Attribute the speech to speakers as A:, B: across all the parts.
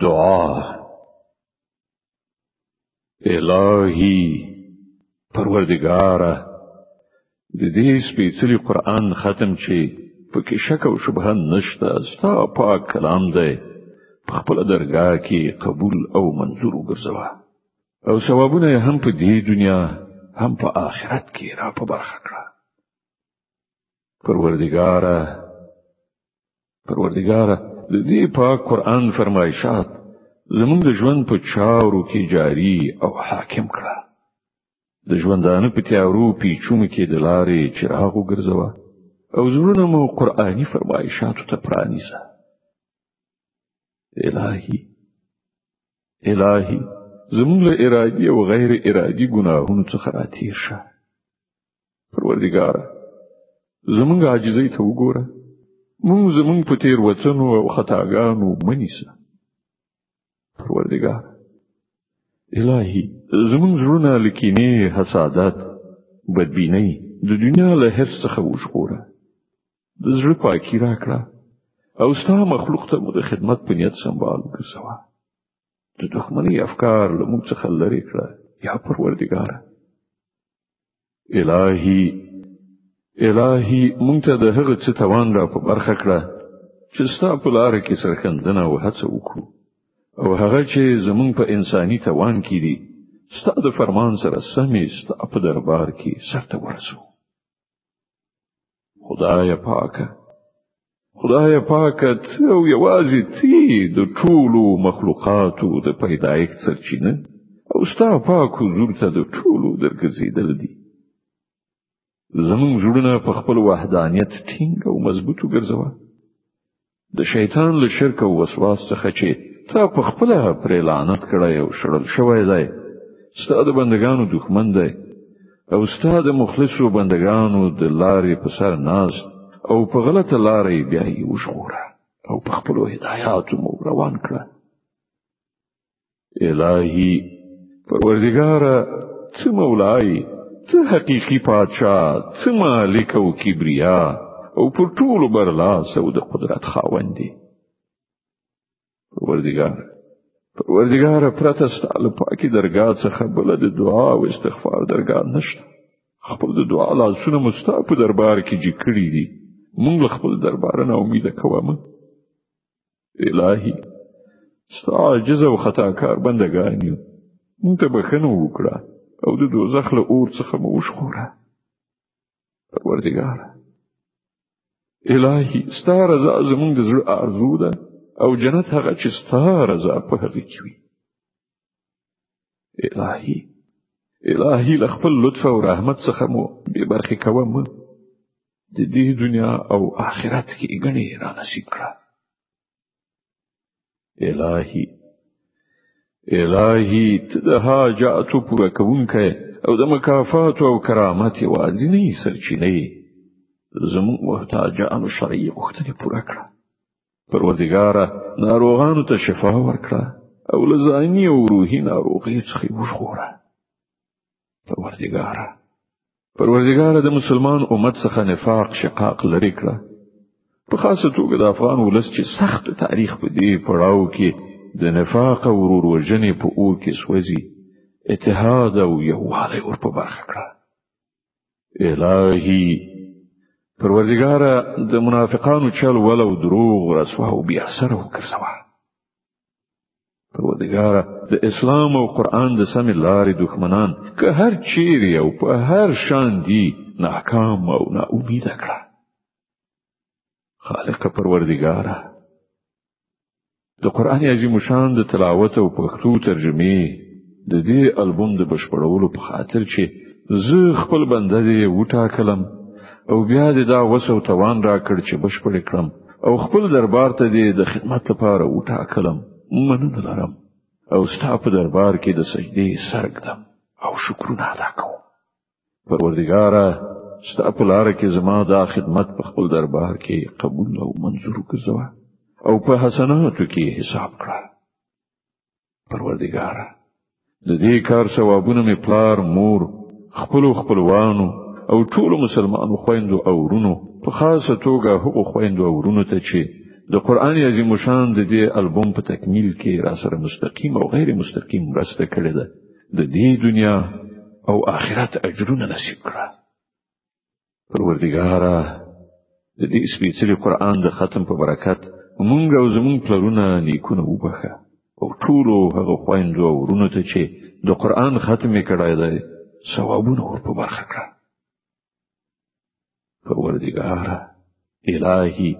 A: دعا الهی پروردگاره د دې سپېڅلي قران ختم چې پکې شک او شبهه نشته ستا پاک کلام دی په خپل درگاه کې قبول او منظور وګرځوه او ثوابونه هم په دې دنیا هم په آخرت کې را په برخه کړه پروردګاره پروردګار د دې پاک قران فرمایشات زموږ د ژوند په چارو کې جاری او حاکم کړه د ژوندانه په تیارو پیچونو کې د لارې چراغ وګرځوه او زړونه مو قرآني فرمایشاتو ته پرانیزه الهي الهي زموږ له ارادي او غیر ارادي ګناهونو څخه راتیر شه پروردګار زمونږ عاجزۍ ته وګوره مونږ زمونږ په تیر وطنو او خطاګانو منیسه پروردګار الهي زمونږ زړونه لکینه حسادت بدبینۍ د دنیا له هر څخه وژغوره د زړه پاکي راکړه او ستا مخلوق ته مو د خدمت په نیت سمبال وګرځوه د دښمنۍ افکار له موږ څخه لرې کړه یا پروردګاره الهي الهي مونږ ته د هغه څه توان را په برخه کړه چې ستا په لار کې سرکندنه او هڅه وکړو او هغه چې زمونږ په انساني توان کې دي ستا د فرمان سره سمې ستا په دربار کې سرته ورسو خدای پاکه خدای پاکه ته او یوازې تی د ټولو مخلوقاتو د پیدایښت سرچینه او ستا پاک حضور ته د ټولو درګزیدل دي زمون زړونه په خپل وحدانیت ټینګ او مضبوط ګرځوه د شیطان له شرک او وسواس څخه چې تا په خپل پر لعنت کړی او شړل شوی دی ستاسو د بندگانو دښمن دی او ستاسو د مخلصو بندگانو د لارې په سر ناست او په غلطه لارې بیا یې وشغوره او په خپل هدایاتو مو روان کړه الہی پروردگار څه مولای څه حقیقی پاچا څه مالک او کبریا او پر ټول برلاس او د قدرت خاوند دی پروردگار پروردگار پرته ستاله پاکي درگاه څخه بل د دعا او استغفار درگاه نشته خپل د دعا لاسونه مستاپ دربار کې جکړی دي مونږ خپل دربار نه امید کوو الهي ستا عاجز او خطاکار بندګان یو مونږ ته بخنه وکړه او د دوزخ له اور څخه مو وشخوره پروردګار الهي ستا رضا زمونږ د زړه ارزو ده او جنت هغه چې ستا رضا په هغه کې وي الهي الهي له خپل لطف او رحمت څخه مو به برخې کوم د دې دنیا او آخرت کې غني را نصیب کړه الهي الهي ته د حاجاتو پوره کوونکی او د مکافات او کرامت یوازینی سرچینه زموږ محتاجانو شرعي غوښتنې پوره کړه پروردګاره ناروغانو ته شفا ورکړه او له ځاني او روحي ناروغي څخه وژغوره پروردګاره پروردګاره د مسلمان امت څخه نفاق شقاق لري کړه په خاصه توګه د افغان ولس چې سخت تاریخ په دې پړاو کې د نفاق او ورورژنې په اور کې سوځي اتحاد او یووالی ور په برخه کړه الهی پروردگار د منافقانو چل ولو دروغ رسوا او بیا سره وکړسوا پروردگار د اسلام او قران د سم لارې دښمنان که هر چیرې او په هر شان دي ناکام او نا امید کړه خالق پروردگاره د قران عظیم شان د تلاوت او پښتو ترجمه د دې البوم د بشپړولو په خاطر چې زه خپل بنده دې وټاکلم او بیا دې دا وسو توان را کړ چې بشپړ کړم او خپل دربار ته دې د خدمت لپاره وټاکلم مننه لرم او ستا په دربار کې د سجدې سرګدم او شکرونه ادا کوم پروردګاره ستا په لار کې زما دا خدمت په خپل دربار کې قبول او منظور کړه او په حسناتو کې حساب کړه پروردګار د دې کار ثوابونه می پلار مور خپل خپلوانو او ټول مسلمانو خويندو او ورونو په خاصه توګه هغو خويندو او ورونو ته چې د قران عظیم شان د دې البوم په تکمیل کې را سره مستقیم او غیر مستقیم مرسته کړې ده د دې دنیا او آخرت اجرونه نصیب کړه پروردګارا د دې سپیڅلي قران د ختم په برکت مونږ او زمونږ پلرونه نیکونه وبخه او ټول هغه خويندو او ورونو ته چې د قران ختم کړای دی ثوابونه ورپو برخه کړه پروردګار الهي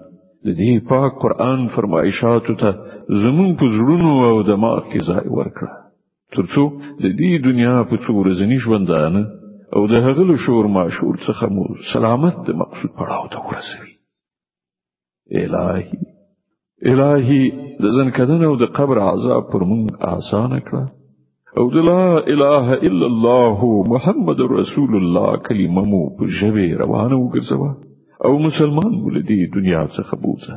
A: د دې پاک قران فرمایشات ته زمون په زړونو او دماغ کې ځای ورکړه ترڅو د دې دنیا په څو ورځنی ژوندانه او د هغه له شور ماشور څخه مو سلامت د مقصود پړاو ته ورسوي الهي الهي د ځنکدن او د قبر عذاب پر مونږ آسان کړه او د لا اله الا الله محمد رسول الله کلمه مو په ژبه روانه وګرځوه او مسلمان مو له دې دنیا څخه بوزه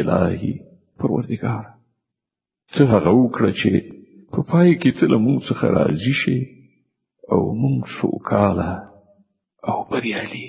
A: الهي پروردګار ته هغه وکړه چې په پای کې ته له مونږ څخه راضي شې او مونږ سوکاله او بریالي